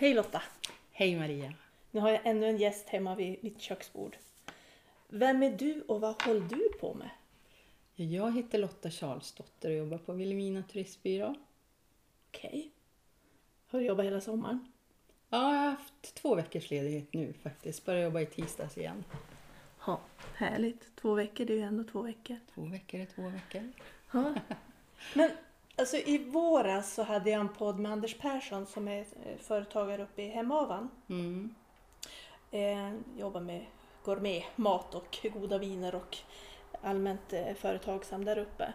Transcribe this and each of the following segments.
Hej Lotta! Hej Maria! Nu har jag ännu en gäst hemma vid mitt köksbord. Vem är du och vad håller du på med? Jag heter Lotta Charlesdotter och jobbar på Vilhelmina turistbyrå. Okej. Har du jobbat hela sommaren? Ja, jag har haft två veckors ledighet nu faktiskt. Börjar jobba i tisdags igen. Ja, härligt. Två veckor, det är ju ändå två veckor. Två veckor är två veckor. Ja. Men alltså i våras så hade jag en podd med Anders Persson som är eh, företagare uppe i Hemavan. Mm. Eh, jobbar med gourmetmat och goda viner och allmänt eh, företagsam där uppe.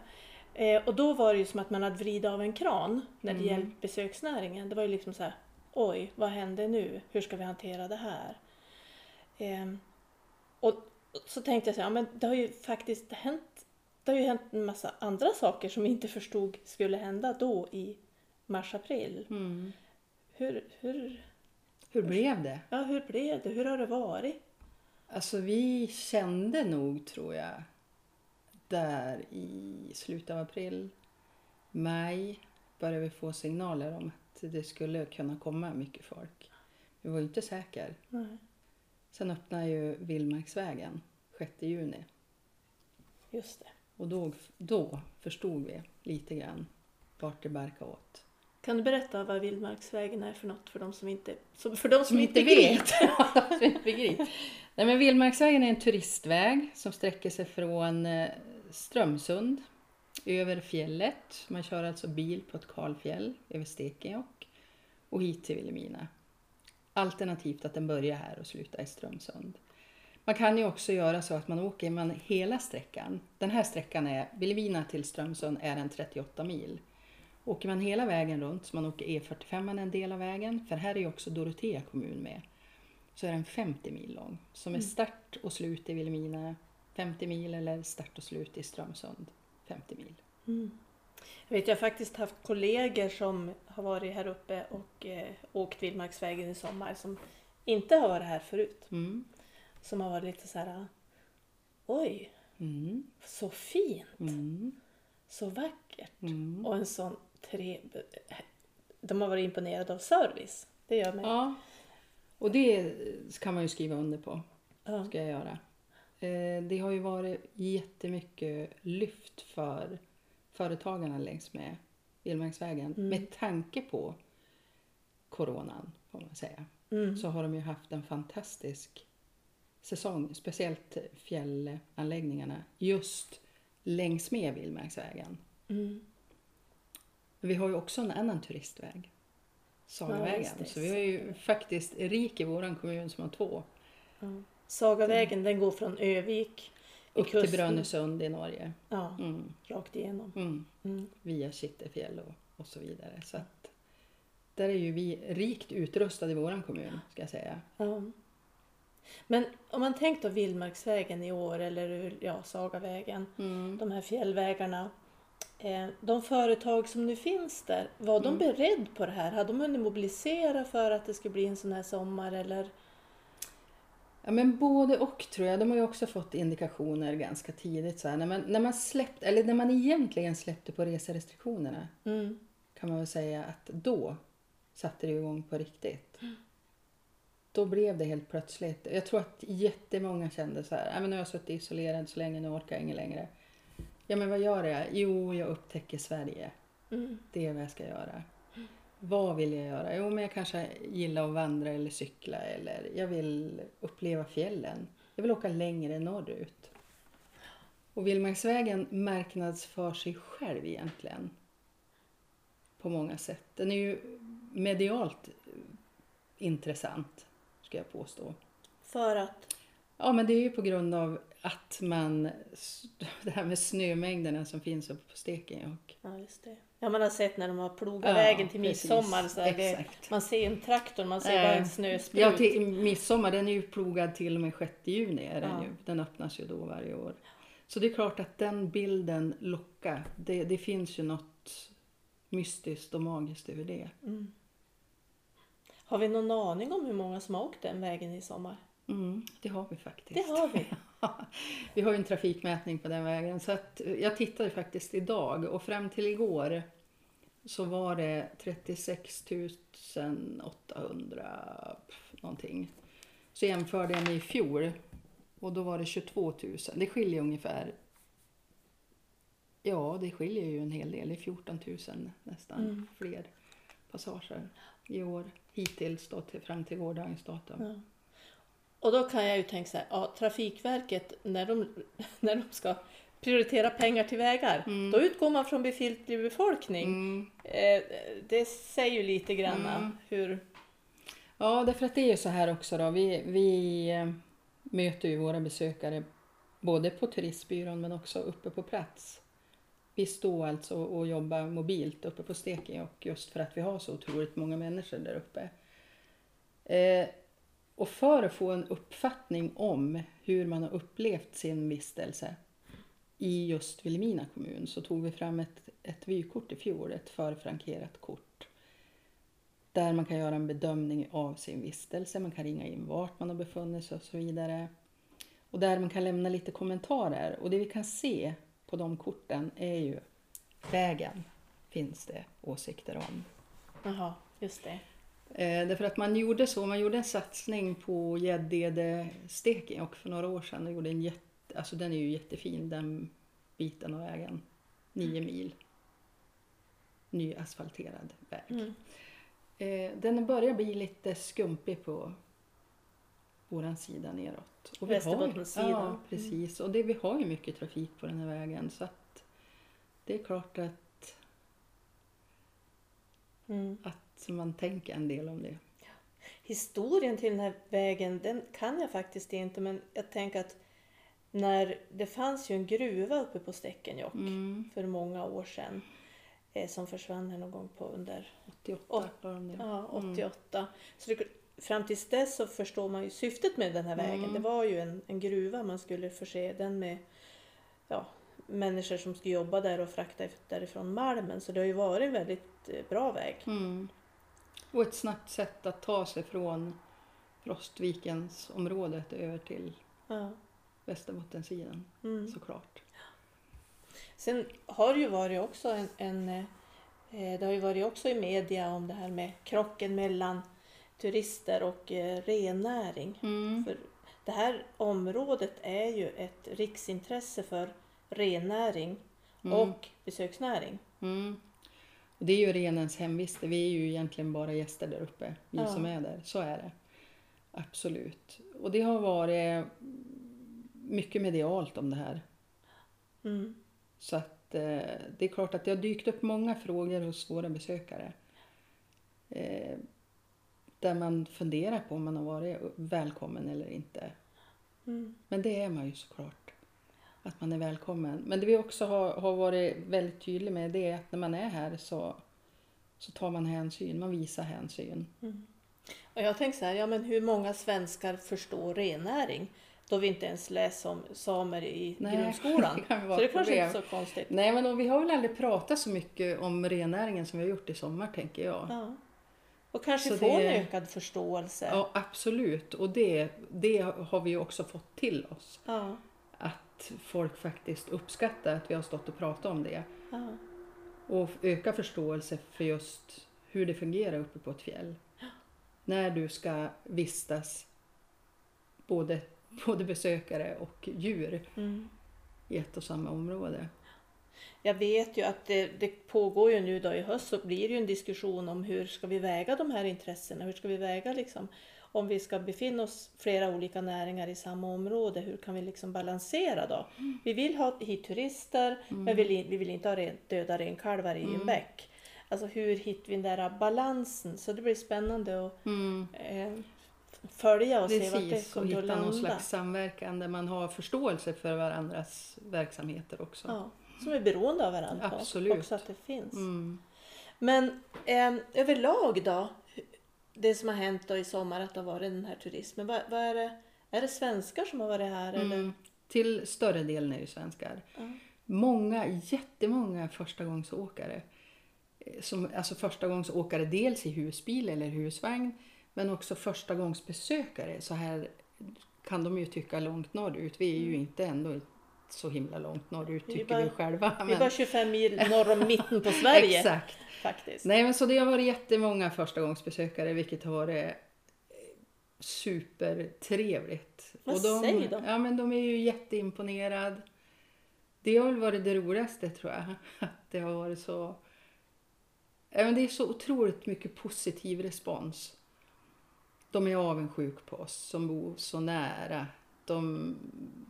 Eh, och då var det ju som att man hade vridit av en kran när det Mm. gällde besöksnäringen. Det var ju liksom så här, oj, vad händer nu? Hur ska vi hantera det här? Eh, och så tänkte jag så här, ja, men det har ju faktiskt hänt, det har ju hänt en massa andra saker som vi inte förstod skulle hända då i mars-april. Mm. Hur, hur, Hur blev det? ja, hur blev det? Hur har det varit? Alltså vi kände nog, tror jag, där i slutet av april, maj, började vi få signaler om att det skulle kunna komma mycket folk. Vi var ju inte säkra. Nej, Sen öppnade ju Vildmarksvägen 6 juni just det. Och då, då förstod vi lite grann vart det barkade åt. Kan du berätta vad Vildmarksvägen är för något för de som inte, för de som, Som inte vet? Som inte begriper. Nej, men Vildmarksvägen är en turistväg som sträcker sig från eh, Strömsund över fjället. Man kör alltså bil på ett kalfjäll över Stekenjokk och hit till Vilhelmina. Alternativt att den börjar här och slutar i Strömsund. Man kan ju också göra så att man åker man hela sträckan. Den här sträckan är Vilhelmina till Strömsund är en 38 mil. Åker man hela vägen runt, så man åker E45 en del av vägen, för här är ju också Dorotea kommun med, så är den 50 mil lång. Som är start och slut i Vilhelmina 50 mil eller start och slut i Strömsund 50 mil. Jag vet, jag har faktiskt haft kollegor som har varit här uppe och eh, åkt Vildmarksvägen i sommar som inte har varit här förut. Mm. Som har varit lite så här, oj, Mm. så fint, Mm. så vackert Mm. och en sån tre... De har varit imponerade av service. Det gör mig. Ja, och det kan man ju skriva under på. Ja. ska jag göra. Eh, Det har ju varit jättemycket lyft för företagarna längs med Vildmarksvägen. Mm. Med tanke på coronan, får man säga, Mm. så har de ju haft en fantastisk säsong. Speciellt fjällanläggningarna just längs med Vildmarksvägen. Mm. Vi har ju också en annan turistväg. Sagavägen. så vi är ju faktiskt rik i våran kommun som har två. Ja. Sagavägen den går från Övik Upp till kusten. Brönnösund i Norge. Ja, Mm. rakt igenom. Mm. Mm. via Kittelfjäll och, och så vidare. Så att, där är ju vi rikt utrustade i våran kommun, ska jag säga. Men om man tänkt då Vildmarksvägen i år eller ja, Sagavägen, Mm. de här fjällvägarna. Eh, de företag som nu finns där, var de Mm. beredda på det här? Hade de hunnit mobilisera för att det skulle bli en sån här sommar eller? Ja, men både och tror jag. De har ju också fått indikationer ganska tidigt. Så här. När, man, när, man släppte, eller när man egentligen släppte på reserestriktionerna Mm. kan man väl säga att då satte det igång på riktigt. Då blev det helt plötsligt. Jag tror att jättemånga kände så här, "Ja, men nu har jag suttit isolerad så länge, nu orkar jag inget längre. Ja men vad gör jag? Jo, jag upptäcker Sverige. Mm. Det är vad jag ska göra. Vad vill jag göra? Jo, men jag kanske gillar att vandra eller cykla eller jag vill uppleva fjällen. Jag vill åka längre norrut. Och Vildmarksvägen marknadsför sig själv egentligen. På många sätt. Den är ju medialt intressant, ska jag påstå. För att? Ja, men det är ju på grund av att man, det här med snömängderna som finns uppe på Stekenjokk. Ja, just det. Ja, man har sett när de har plogat Ja, vägen till midsommar. Så det, man ser en traktor, man ser bara en Eh, snösprut. Ja, till midsommar den är ju plogad till och med 6 juni. Är den, Ja. ju. den öppnas ju då varje år. Så det är klart att den bilden lockar. Det, det finns ju något mystiskt och magiskt över det. Mm. Har vi någon aning om hur många som har åkt den vägen i sommar? Mm, det har vi faktiskt. Det har vi. vi har ju en trafikmätning på den vägen. Så att jag tittade faktiskt idag och fram till igår så var det 36 800 någonting. Så jämförde jag med i fjol och då var det 22 000. Det skiljer ungefär Ja, det skiljer ju en hel del. Det är 14 000 nästan Mm. fler passager i år hittills då till, fram till gårdagens datum. Ja. Och då kan jag ju tänka så här, ja, Trafikverket när de, när de ska prioritera pengar till vägar, då utgår man från befintlig befolkning. Mm. Eh, det säger ju lite grann Mm. hur... Ja, därför att det är ju så här också då. Vi, vi eh, möter ju våra besökare både på turistbyrån men också uppe på plats. Vi står alltså och jobbar mobilt uppe på Stekenjokk just för att vi har så otroligt många människor där uppe. Eh, och för att få en uppfattning om hur man har upplevt sin vistelse i just Vilhelmina kommun så tog vi fram ett, ett vykort i fjol, ett förfrankerat kort. Där man kan göra en bedömning av sin vistelse, man kan ringa in vart man har befunnit sig och så vidare. Och där man kan lämna lite kommentarer. Och det vi kan se på de korten är ju vägen finns det åsikter om. Jaha, just det. Eh, därför att man gjorde så, man gjorde en satsning på Gäddede Stekenjokk för några år sedan och gjorde en jätte, alltså den är ju jättefin den biten av vägen. Nio mil. Ny asfalterad väg. Mm. Eh, den börjar bli lite skumpig på våran sida neråt. Och vi har ju- Västerbottenssidan. Ja, precis. Och det, vi har ju mycket trafik på den här vägen så att det är klart att, Mm. att man tänker en del om det. Historien till den här vägen, den kan jag faktiskt inte, men jag tänker att när det fanns ju en gruva uppe på Stekenjokk Mm. för många år sedan eh, som försvann här någon gång på under 88 Åt- var de det. ja, 88. Så det, fram tills dess så förstår man ju syftet med den här vägen. Mm. Det var ju en, en gruva, man skulle förse den med ja, människor som skulle jobba där och frakta därifrån malmen. Så det har ju varit en väldigt eh, bra väg. Mm. Och ett snabbt sätt att ta sig från Frostvikens området över till Ja. Västerbottensidan Mm. såklart. Sen har det ju varit också en, en eh, det har ju varit också i media om det här med krocken mellan turister och eh, rennäring. Mm. För det här området är ju ett riksintresse för rennäring Mm. och besöksnäring. Mm. Och det är ju renens hemvist. Vi är ju egentligen bara gäster där uppe, vi Ja. som är där. Så är det. Absolut. Och det har varit mycket medialt om det här. Mm. Så att eh, det är klart att det har dykt upp många frågor hos våra besökare. Där man funderar på om man har varit välkommen eller inte. Mm. Men det är man ju såklart. Att man är välkommen. Men det vi också har, har varit väldigt tydliga med det är att när man är här så, så tar man hänsyn, man visar hänsyn. Och jag tänker så här, ja men hur många svenskar förstår rennäring? Då vi inte ens läser om samer i Nej, grundskolan. det så det ett kanske inte är så konstigt. Nej men vi har väl aldrig pratat så mycket om rennäringen som vi har gjort i sommar tänker jag. Ja. Och kanske Så få det- en ökad förståelse. Ja absolut och det, det har vi också fått till oss. Ja. Att folk faktiskt uppskattar att vi har stått och pratat om det. Ja. Och öka förståelse för just hur det fungerar uppe på ett fjäll. När du ska vistas både, både besökare och djur Mm. i ett och samma område. Jag vet ju att det, det pågår ju nu då i höst så blir det ju en diskussion om hur ska vi väga de här intressena? Hur ska vi väga liksom om vi ska befinna oss flera olika näringar i samma område? Hur kan vi liksom balansera då? Vi vill ha hit turister men vi, vill- vi vill inte ha ren, döda renkalvar i en bäck. Alltså hur hittar vi den där balansen? Så det blir spännande att eh, följa och se vart det Precis, och kommer att hitta någon landa. slags samverkan där man har förståelse för varandras verksamheter också. Ja, som är beroende av varandra. Absolut. Också att det finns. Mm. Men eh, överlag då, det som har hänt då i sommar att det har varit den här turismen, vad, vad är, det, är det svenskar som har varit här? Eller? Mm. Till större delen är det svenskar. Ja. Många, jättemånga förstagångsåkare. Eh, Som, alltså förstagångsåkare dels i husbil eller husvagn men också förstagångsbesökare. Så här kan de ju tycka långt norrut. Vi är ju inte ändå så himla långt norrut tycker bara- vi själva. Vi men- var 25 mil norr om mitten på Sverige Exakt. faktiskt. Nej men så det har varit jättemånga förstagångsbesökare vilket har varit eh, supertrevligt. Vad Och de, säger de? Ja men de är ju jätteimponerade. Det har väl varit det roligaste tror jag. Att det har varit så... Men det är så otroligt mycket positiv respons. De är avundsjuk på oss som bor så nära. De,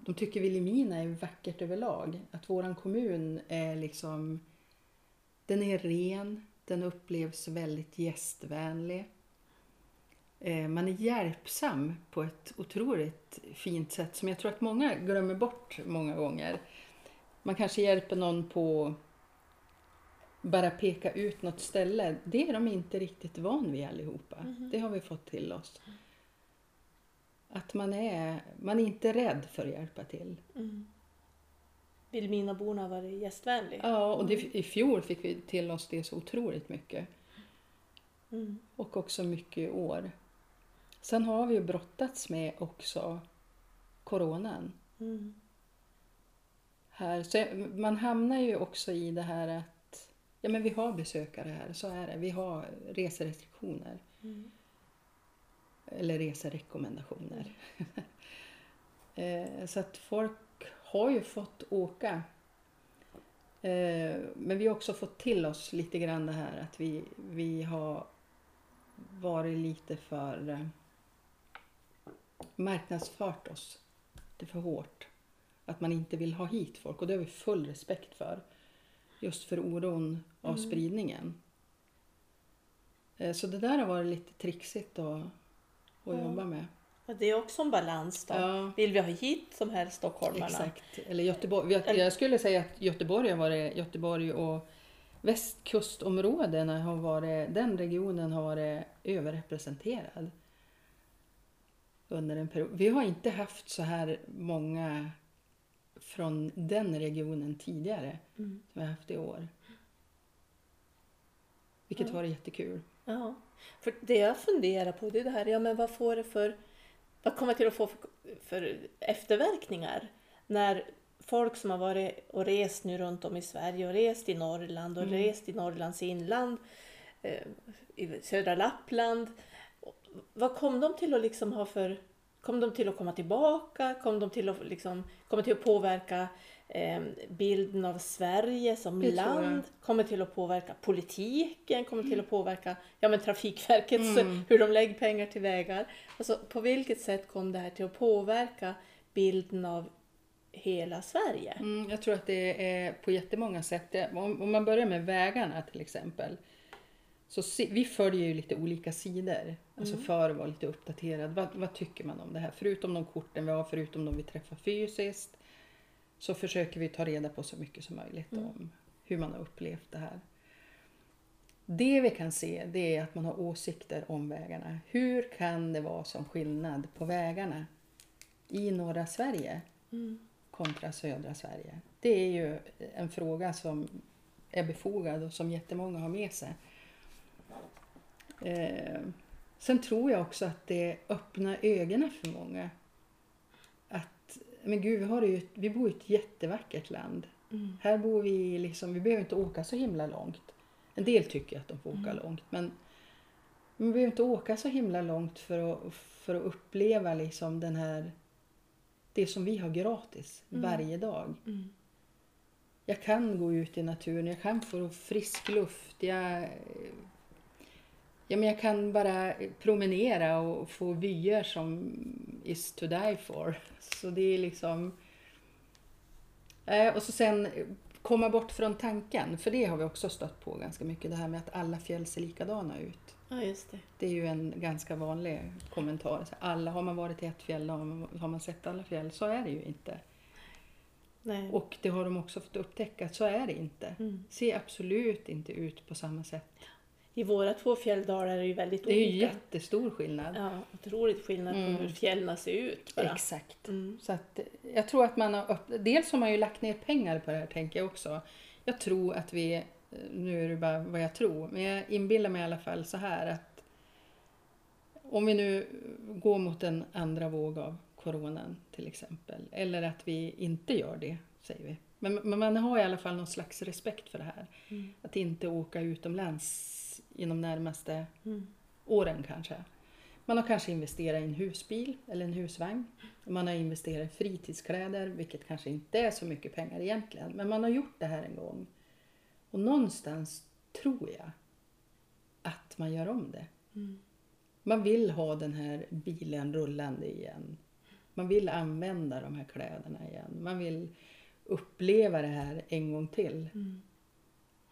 de tycker Vilhelmina är vackert överlag. Att våran kommun är liksom... Den är ren, den upplevs väldigt gästvänlig. Eh, Man är hjälpsam på ett otroligt fint sätt som jag tror att många glömmer bort många gånger. Man kanske hjälper någon på bara peka ut något ställe. Det är de inte riktigt van vid allihopa. Det har vi fått till oss. Att man är, man är inte rädd för att hjälpa till. Mm. Vilhelminaborna har varit gästvänliga. Ja, och det, i fjol fick vi till oss det så otroligt mycket. Mm. Och också mycket i år. Sen har vi ju brottats med också coronan. Mm. Här. Så man hamnar ju också i det här att ja, men vi har besökare här, så är det. Vi har reserestriktioner. Mm. Eller reserekommendationer. Eh, så att folk har ju fått åka. Eh, Men vi har också fått till oss lite grann det här att vi, vi har varit lite för eh, marknadsfört oss lite för hårt. Att man inte vill ha hit folk och det har vi full respekt för. Just för oron av Mm. spridningen. Så det där har varit lite trixigt att, att Ja. jobba med. Och det är också en balans då. Ja, Vill vi ha hit de här stockholmarna? exakt. Eller Göteborg. Jag, skulle säga att Göteborg har varit, Göteborg och västkustområdena har varit, den regionen har varit överrepresenterad. Under en period. Vi har inte haft så här många från den regionen tidigare Mm. som vi har haft i år. Vilket Ja. var jättekul. Ja, för det jag funderar på det är det här, ja men vad får det för, vad kommer det till att få för, för efterverkningar? När folk som har varit och rest nu runt om i Sverige och rest i Norrland och Mm. rest i Norrlands inland, eh, i södra Lappland, vad kom de till att liksom ha för, kom de till att komma tillbaka, kom de till att liksom, kommer till att påverka bilden av Sverige som Det land, kommer till att påverka politiken, kommer till att påverka ja, men Trafikverkets, Mm. hur de lägger pengar till vägar. Alltså, på vilket sätt kom det här till att påverka bilden av hela Sverige? Mm, jag tror att det är på jättemånga sätt. Om man börjar med vägarna till exempel. Så se, vi följer ju lite olika sidor. Alltså Mm. för att vara lite uppdaterad. Vad, vad tycker man om det här? Förutom de korten vi har, förutom de vi träffar fysiskt. Så försöker vi ta reda på så mycket som möjligt Mm. om hur man har upplevt det här. Det vi kan se det är att man har åsikter om vägarna. Hur kan det vara som skillnad på vägarna i norra Sverige? Mm. kontra södra Sverige? Det är ju en fråga som är befogad och som jättemånga har med sig. Eh, sen tror jag också att det öppnar ögonen för många. Men gud, vi, har ju, vi bor i ett jättevackert land. Mm. Här bor vi liksom, vi behöver inte åka så himla långt. En del tycker att de får åka Mm. långt, men vi behöver inte åka så himla långt för att, för att uppleva liksom den här, det som vi har gratis Mm. varje dag. Mm. Jag kan gå ut i naturen, jag kan få frisk luft, jag, ja, men jag kan bara promenera och få vyer som is to die for. Så det är liksom... Eh, och så sen komma bort från tanken, för det har vi också stött på ganska mycket, det här med att alla fjäll ser likadana ut. Ja, just det. Det är ju en ganska vanlig kommentar. Alla, har man varit i ett fjäll har man, har man sett alla fjäll. Så är det ju inte. Nej. Och det har de också fått upptäcka, så är det inte. Mm. Ser absolut inte ut på samma sätt. I våra två fjälldalar är det ju väldigt Det är ju olika. jättestor skillnad. Ja, otroligt skillnad Mm. på hur fjällen ser ut bara. Exakt. Mm. Så att, jag tror att man har upp... Dels har man ju lagt ner pengar på det här tänker jag också. Jag tror att vi, eh, nu är det bara vad jag tror, men jag inbillar mig i alla fall så här att om vi nu går mot en andra våg av coronan till exempel, eller att vi inte gör det, säger vi. Men, men man har i alla fall någon slags respekt för det här. Mm. Att inte åka utomlands inom närmaste Mm. åren kanske. Man har kanske investerat i en husbil eller en husvagn. Man har investerat i fritidskläder, vilket kanske inte är så mycket pengar egentligen. Men man har gjort det här en gång. Och någonstans tror jag att man gör om det. Mm. Man vill ha den här bilen rullande igen. Man vill använda de här kläderna igen. Man vill uppleva det här en gång till. Mm.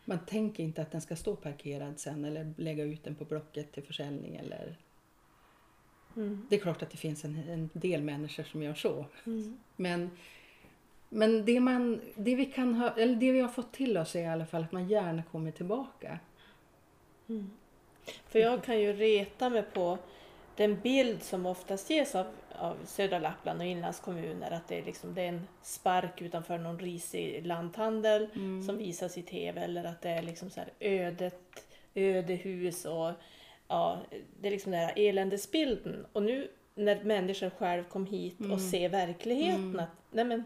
Man tänker inte att den ska stå parkerad sen eller lägga ut den på Blocket till försäljning. Eller... Mm. Det är klart att det finns en, en del människor som gör så. Mm. Men, men det, man, det, vi kan ha, eller det vi har fått till oss är i alla fall att man gärna kommer tillbaka. Mm. För jag kan ju reta mig på den bild som oftast ges av, av södra Lappland och inlandskommuner. Att det är, liksom, det är en spark utanför någon risig lanthandel Mm. som visas i tv. Eller att det är liksom så här ödet, ödehus och ja, det är liksom den här eländesbilden. Och nu när människor själv kom hit Mm. och ser verkligheten. Mm. att nej men,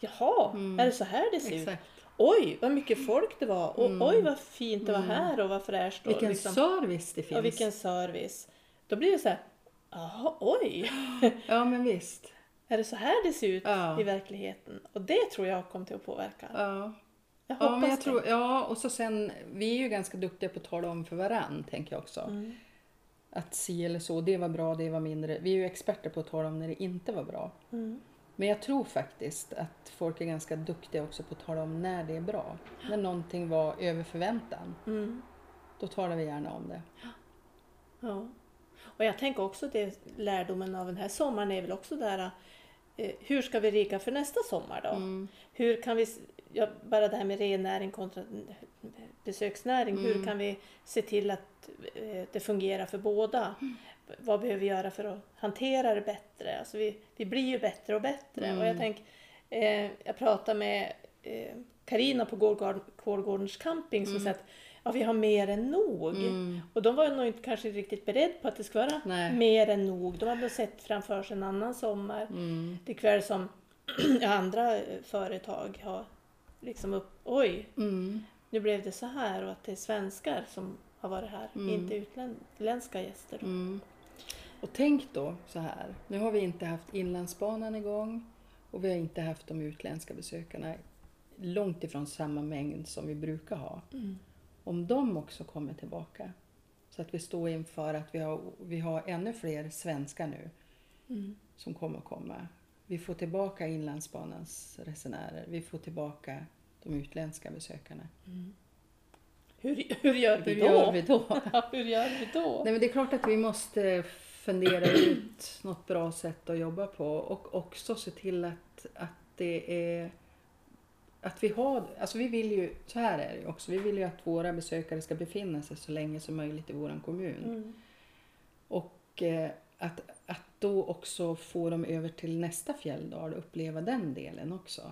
Jaha, Mm. är det så här det ser ut? Exakt. Oj, vad mycket folk det var. Och Mm. oj, vad fint det var Mm. här och vad fräscht. Och Vilken liksom, service det finns. och vilken service. Då blir det så här, jaha, oj, Ja men visst. är det så här det ser ut Ja. i verkligheten? Och det tror jag kommer till att påverka. Ja. Jag Ja, hoppas men jag det. tror, ja, och så sen, vi är ju ganska duktiga på att tala om för varann, tänker jag också. Mm. Att si eller så, det var bra, det var mindre. Vi är ju experter på att tala om när det inte var bra. Mm. Men jag tror faktiskt att folk är ganska duktiga också på att tala om när det är bra. När någonting var över förväntan, Mm. då talar vi gärna om det. Ja. Och jag tänker också det lärdomen av den här sommaren är väl också där eh, hur ska vi rigga för nästa sommar då? Mm. Hur kan vi, ja, bara det här med rennäring kontra besöksnäring, hur Mm. kan vi se till att eh, det fungerar för båda? Mm. Vad behöver vi göra för att hantera det bättre? Alltså vi, vi blir ju bättre och bättre. Mm. Och jag tänk, eh, jag pratade med Karina på Gårdgård- Kårgårdens camping som Mm. sa att ja, vi har mer än nog. Mm. Och de var nog inte kanske riktigt beredda på att det skulle vara Nej. mer än nog. De hade sett framför sig en annan sommar. Mm. Likväl som andra eh, företag har liksom upp, oj, Mm. nu blev det så här och att det är svenskar som har varit här, Mm. inte utländska gäster. Mm. Och tänk då så här, nu har vi inte haft Inlandsbanan igång och vi har inte haft de utländska besökarna långt ifrån samma mängd som vi brukar ha. Mm. Om de också kommer tillbaka så att vi står inför att vi har, vi har ännu fler svenskar nu Mm. som kommer komma. Vi får tillbaka Inlandsbanans resenärer, vi får tillbaka de utländska besökarna. Hur, hur gör vi då? gör vi då? Hur gör vi då? Nej, men det är klart att vi måste fundera ut något bra sätt att jobba på och också se till att, att det är att vi har, alltså vi vill ju, så här är det ju också, vi vill ju att våra besökare ska befinna sig så länge som möjligt i våran kommun. Mm. Och eh, att, att då också få dem över till nästa fjälldal och uppleva den delen också.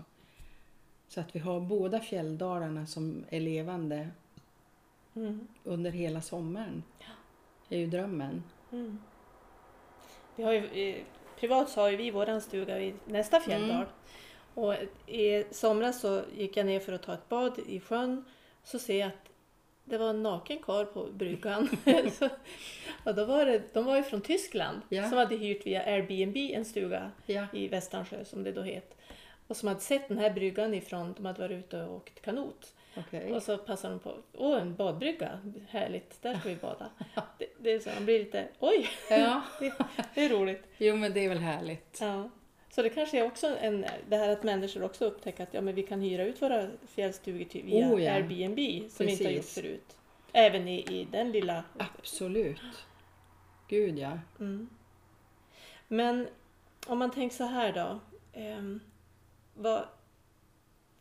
Så att vi har båda fjälldalarna som är levande Mm. under hela sommaren. är ju drömmen. Mm. Vi har ju, eh, privat så har ju vi våran stuga vid nästa fjälldal. Och i somras så gick jag ner för att ta ett bad i sjön. Så ser jag att det var en naken karl på bryggan. så, och då var det, de var ju från Tyskland Ja. som hade hyrt via Airbnb en stuga Ja. i Västansjö som det då het. Och som hade sett den här bryggan ifrån, de hade varit ute och åkt kanot. Okej. Och så passade de på, åh en badbrygga, härligt, där ska vi bada. Det, det är så, man blir lite, oj, Ja. det, det är roligt. Jo men det är väl härligt. Ja. Så det kanske är också en, det här att människor också upptäcker att ja, men vi kan hyra ut våra fjällstugor till, via Oh, ja. Airbnb som vi inte har gjort Precis. förut. Även i, i den lilla... Absolut. Gud ja. Mm. Men om man tänker så här då. ehm, vad,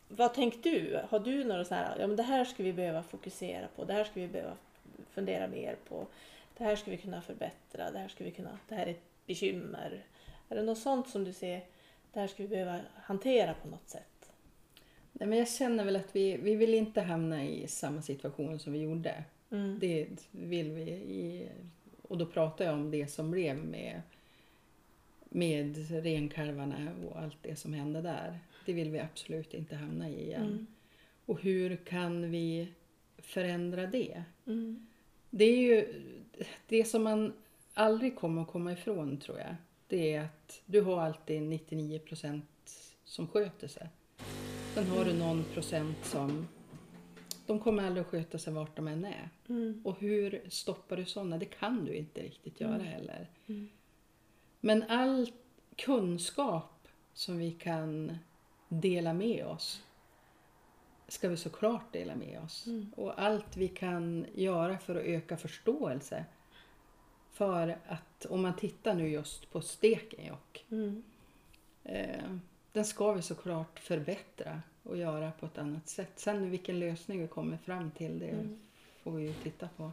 vad tänkte du? Har du några så här, ja men det här ska vi behöva fokusera på, det här ska vi behöva fundera mer på, det här ska vi kunna förbättra, det här ska vi kunna, det här är ett bekymmer. Är det något sånt som du ser, det här ska vi behöva hantera på något sätt? Nej, men jag känner väl att vi, vi vill inte hamna i samma situation som vi gjorde. Mm. Det vill vi. I, och då pratar jag om det som blev med, med renkalvarna och allt det som hände där. Det vill vi absolut inte hamna i igen. Mm. Och hur kan vi förändra det? Mm. Det är ju det som man aldrig kommer att komma ifrån tror jag. Det är att du har alltid 99 procent som sköter sig. Sen har du någon procent som de kommer aldrig att sköta sig vart de än är. Mm. Och hur stoppar du sådana? Det kan du inte riktigt göra heller. Mm. Men all kunskap som vi kan dela med oss ska vi såklart dela med oss. Mm. Och allt vi kan göra för att öka förståelse. För att om man tittar nu just på Stekenjokk. Mm. Eh, den ska vi såklart förbättra och göra på ett annat sätt. Sen vilken lösning vi kommer fram till det Mm. får vi ju titta på.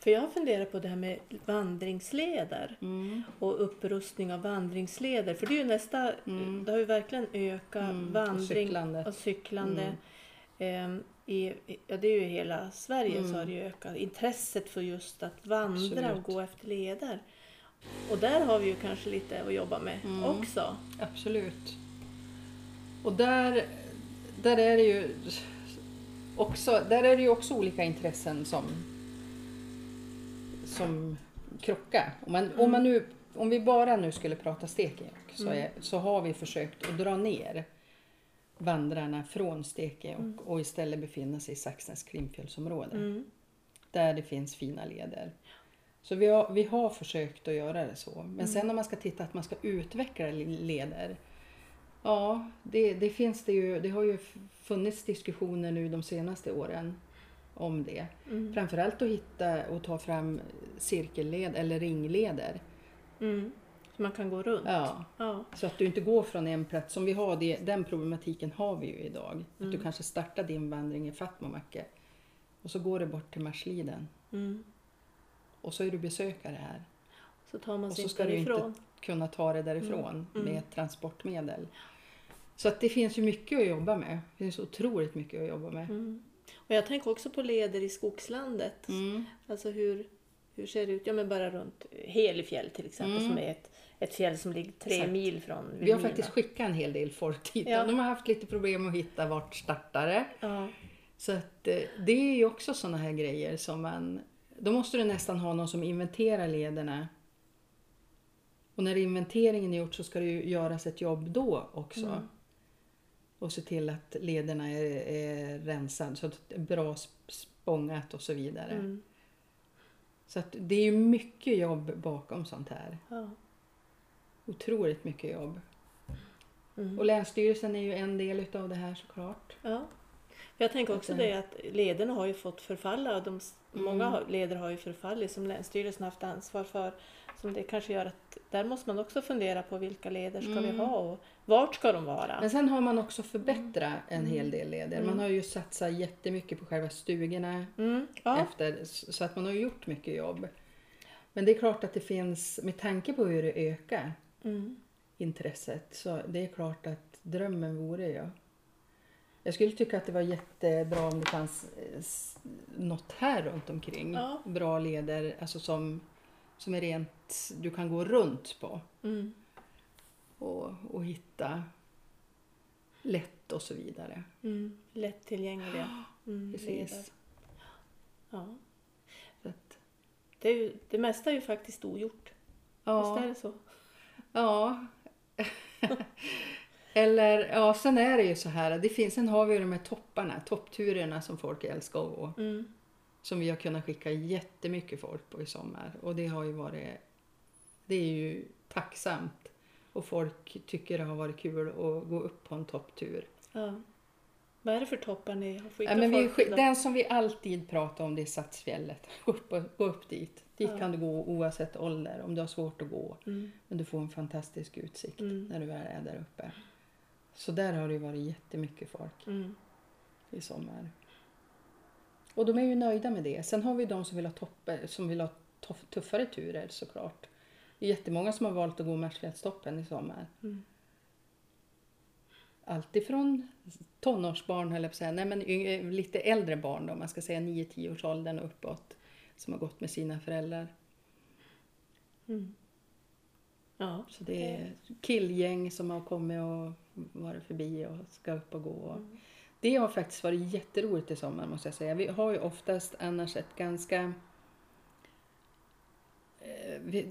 För jag har funderat på det här med vandringsleder Mm. och upprustning av vandringsleder. För det är ju nästa, Mm. det har ju verkligen ökat Mm, och vandring cyklande. och cyklande. Mm. I, ja, det är ju hela Sverige Mm. så har det ju ökat. Intresset för just att vandra och Absolut. gå efter leder. Och där har vi ju kanske lite att jobba med Mm. också. Absolut. Och där, där är det ju också, där är det ju också olika intressen som, som krockar. Om, man, om, man nu, om vi bara nu skulle prata Stekenjokk så, är, så har vi försökt att dra ner vandrarna från Stekenjokk och istället befinna sig i Saxnäs Krimfjällsområde. Mm. Där det finns fina leder. Så vi har, vi har försökt att göra det så. Men sen om man ska titta att man ska utveckla leder. Ja, det, det finns det ju. Det har ju funnits diskussioner nu de senaste åren om det. Mm. Framförallt att hitta och ta fram cirkelled eller ringleder. Mm. Så man kan gå runt. Ja, Ja. så att du inte går från en plats. Som vi har det, den problematiken har vi ju idag. Att Mm. du kanske startar din vandring i Fatmamacke och så går du bort till Marsliden Mm. och så är du besökare här. Så tar man Och sig så inte ska du inte därifrån. kunna ta det därifrån Mm. med ett transportmedel. Så att det finns ju mycket att jobba med. Det finns otroligt mycket att jobba med. Mm. Och jag tänker också på leder i skogslandet. Mm. Alltså hur, hur ser det ut? Ja men bara runt Helifjäll till exempel Mm. som är ett, ett fjäll som ligger tre Exakt. mil från Vi har Vilhelmina. faktiskt skickat en hel del folk dit. Ja. De har haft lite problem att hitta vart startare. Ja. Så att, eh, det är ju också sådana här grejer som man... Då måste du nästan ha någon som inventerar lederna. Och när inventeringen är gjort så ska det ju göras ett jobb då också. Mm. Och se till att lederna är, är rensade så att det är bra sp- spångat och så vidare. Mm. Så att det är ju mycket jobb bakom sånt här. Ja. Otroligt mycket jobb. Mm. Och Länsstyrelsen är ju en del utav det här såklart. ja. Jag tänker också det att lederna har ju fått förfalla. och De, Mm. Många leder har ju förfallit som Länsstyrelsen haft ansvar för. Som det kanske gör att där måste man också fundera på vilka leder ska vi Mm. ha och vart ska de vara? Men sen har man också förbättrat en hel del leder. Man Mm. har ju satsat jättemycket på själva stugorna. Mm. Ja. Efter, så att man har gjort mycket jobb. Men det är klart att det finns, med tanke på hur det ökar Mm. intresset, så det är klart att drömmen vore ju. Jag skulle tycka att det var jättebra om det fanns eh, något här runt omkring. Ja. Bra leder, alltså som, som är rent, du kan gå runt på Mm. och, och hitta lätt och så vidare. Mm. Lättillgängliga mm. leder. Precis. Ja. Så att, Det, är ju, det mesta är ju faktiskt ogjort. ja. Visst är det så? Ja. Eller, ja, sen är det ju så här. Det finns, sen har vi ju de här topparna, toppturerna som folk älskar att gå. Mm. Som vi har kunnat skicka jättemycket folk på i sommar. Och det har ju varit, det är ju tacksamt. Och folk tycker det har varit kul att gå upp på en topptur. Ja. Vad är det för toppar ni har skickat Ja, men vi, folk den som vi alltid pratar om det är Satsfjället. Gå upp, gå upp dit. Dit Ja. kan du gå oavsett ålder om du har svårt att gå. Mm. Men du får en fantastisk utsikt Mm. när du väl är där uppe. Så där har det varit jättemycket folk Mm. i sommar. Och de är ju nöjda med det. Sen har vi de som vill ha, toppe, som vill ha tuff, tuffare turer såklart. Det är jättemånga som har valt att gå Marsfjällstoppen i sommar. Mm. Alltifrån tonårsbarn, höll jag på att säga, nej men lite äldre barn då, man ska säga 9-10 års åldern och uppåt, som har gått med sina föräldrar. Mm. Ja. Så det är killgäng som har kommit och varit förbi och ska upp och gå. Mm. Det har faktiskt varit jätteroligt i sommar måste jag säga. Vi har ju oftast annars ett ganska... eh,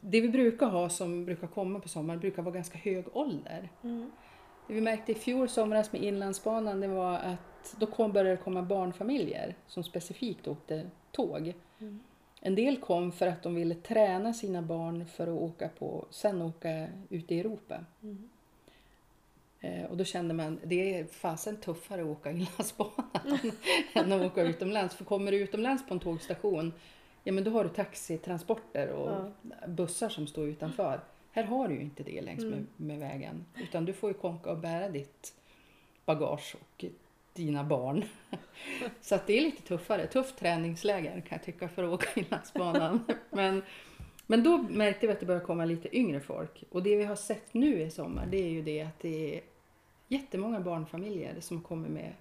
det vi brukar ha som brukar komma på sommaren brukar vara ganska hög ålder. Mm. Det vi märkte i fjol somras med Inlandsbanan det var att då kom, började det komma barnfamiljer som specifikt åkte tåg. Mm. En del kom för att de ville träna sina barn för att åka på, sen åka ut i Europa. Mm. Eh, och då kände man det är fasen tuffare att åka Inlandsbanan än att åka utomlands. För kommer du utomlands på en tågstation, ja men då har du taxitransporter och Ja. bussar som står utanför. Här har du ju inte det längs med, Mm. med vägen. Utan du får ju konka och bära ditt bagage och dina barn. Så att det är lite tuffare. Tufft träningsläger kan jag tycka för att åka Inlandsbanan. men, men då märkte vi att det började komma lite yngre folk. Och det vi har sett nu i sommar det är ju det att det är jättemånga barnfamiljer som kommer med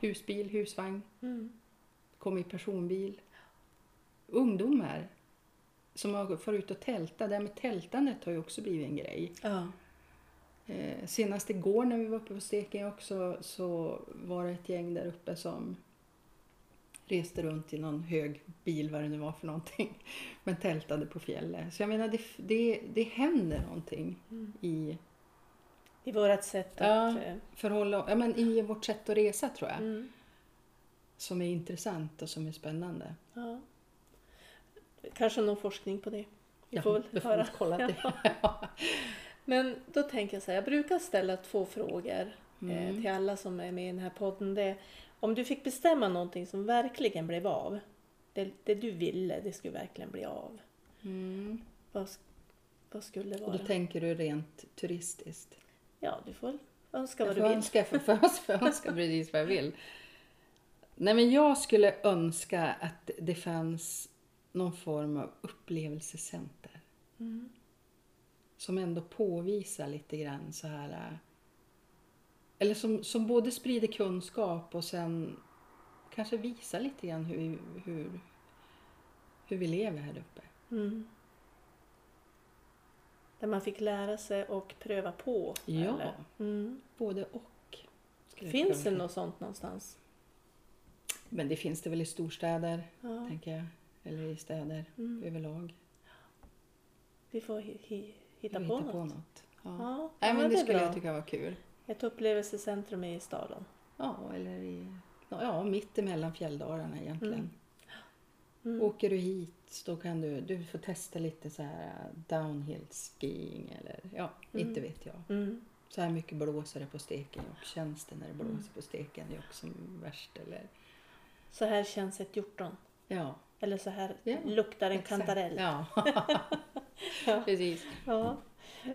husbil, husvagn, Mm. kommer i personbil. Ungdomar som har fått ut och tälta. Det här med tältandet har ju också blivit en grej. Ja. Eh, senast igår när vi var uppe på Steking också så var det ett gäng där uppe som reste runt i någon hög bil, vad det nu var för någonting, men tältade på fjället. Så jag menar, det, det, det händer någonting Mm. i, I vårt sätt Ja. att... eh, förhålla, ja, men i vårt sätt att resa tror jag, Mm. som är intressant och som är spännande. Ja. Kanske någon forskning på det. Vi Ja, får väl får höra. kolla det. Men då tänker jag så här, jag brukar ställa två frågor eh, Mm. till alla som är med i den här podden. Det, om du fick bestämma någonting som verkligen blev av, det, det du ville, det skulle verkligen bli av. Mm. Vad, vad skulle det Och vara? då tänker du rent turistiskt? Ja, du får önska vad du vill. önska, för, för, för önska precis vad jag vill. Nej, men jag skulle önska att det fanns någon form av upplevelsecenter. Mm. Som ändå påvisar lite grann så här... äh, Eller som, som både sprider kunskap och sen kanske visar lite grann hur, hur, hur vi lever här uppe. Mm. Där man fick lära sig och pröva på. Ja. Mm. Både och. Finns det något sånt någonstans? Men det finns det väl i storstäder, Ja. tänker jag. Eller i städer Mm. överlag. Vi får hi- hi- hitta Vi på hittar något. på något. Ja. Ja, Nej, men det är skulle bra. jag tycka var kul. Ett upplevelsecentrum i staden. Ja, eller i, ja, mitt emellan fjälldalarna egentligen. Mm. Åker du hit då kan du, du får testa lite så här uh, downhill skiing eller ja, Mm. inte vet jag. Mm. Så här mycket blåser det på steken och känns det när det blåser på steken det är också värst eller Så här känns ett hjortron. ja. Eller så här Ja, luktar en exakt. kantarell. Ja, Ja. precis. Ja.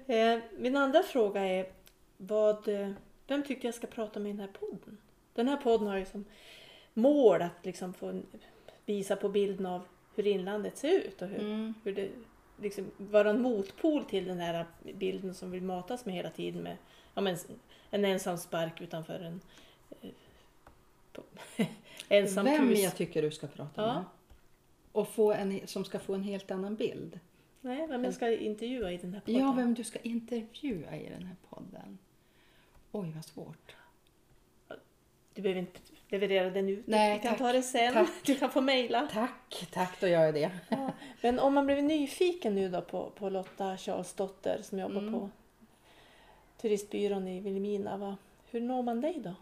Eh, min andra fråga är vad, eh, vem tycker jag ska prata med i den här podden? Den här podden har ju som mål att liksom få visa på bilden av hur inlandet ser ut och hur, Mm. hur det liksom vara en motpol till den här bilden som vi matas med hela tiden med ja, men, en ensam spark utanför en eh, ensam Vem hus. jag tycker du ska prata Ja. med. Och få en, som ska få en helt annan bild. Nej, vem jag ska intervjua i den här podden. Ja, vem du ska intervjua i den här podden. Oj, vad svårt. Du behöver inte leverera den ut. Nej, vi kan tack. ta det sen. Tack. Du kan få mejla. Tack, tack, då gör jag det. Ja. Men om man blev nyfiken nu då på, på Lotta Charlesdotter som jobbar Mm. på turistbyrån i Vilhelmina. Hur når man dig då?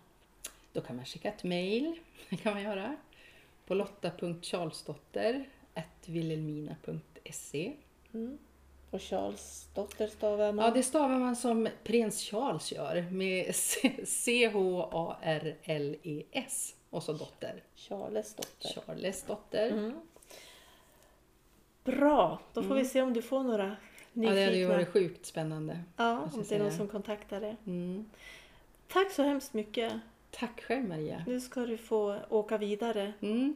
Då kan man skicka ett mejl. Det kan man göra. På lotta.charlesdotter.vilhelmina.se Mm. Och Charlesdotter stavar man? Ja, det stavar man som prins Charles gör med C-H-A-R-L-E-S och så dotter. Charlesdotter. Charles dotter. Mm. Bra, då får vi se om du får några Ja, nyfikna. det hade ju varit sjukt spännande. Ja, om det är någon som kontaktar dig. Mm. Tack så hemskt mycket. Tack själv Maria. Nu ska du få åka vidare Mm.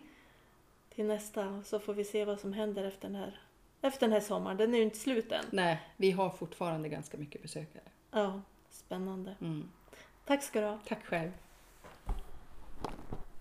till nästa så får vi se vad som händer efter den här, efter den här sommaren. Den är ju inte slut än. Nej, vi har fortfarande ganska mycket besökare. Ja, spännande. Mm. Tack ska du ha. Tack själv.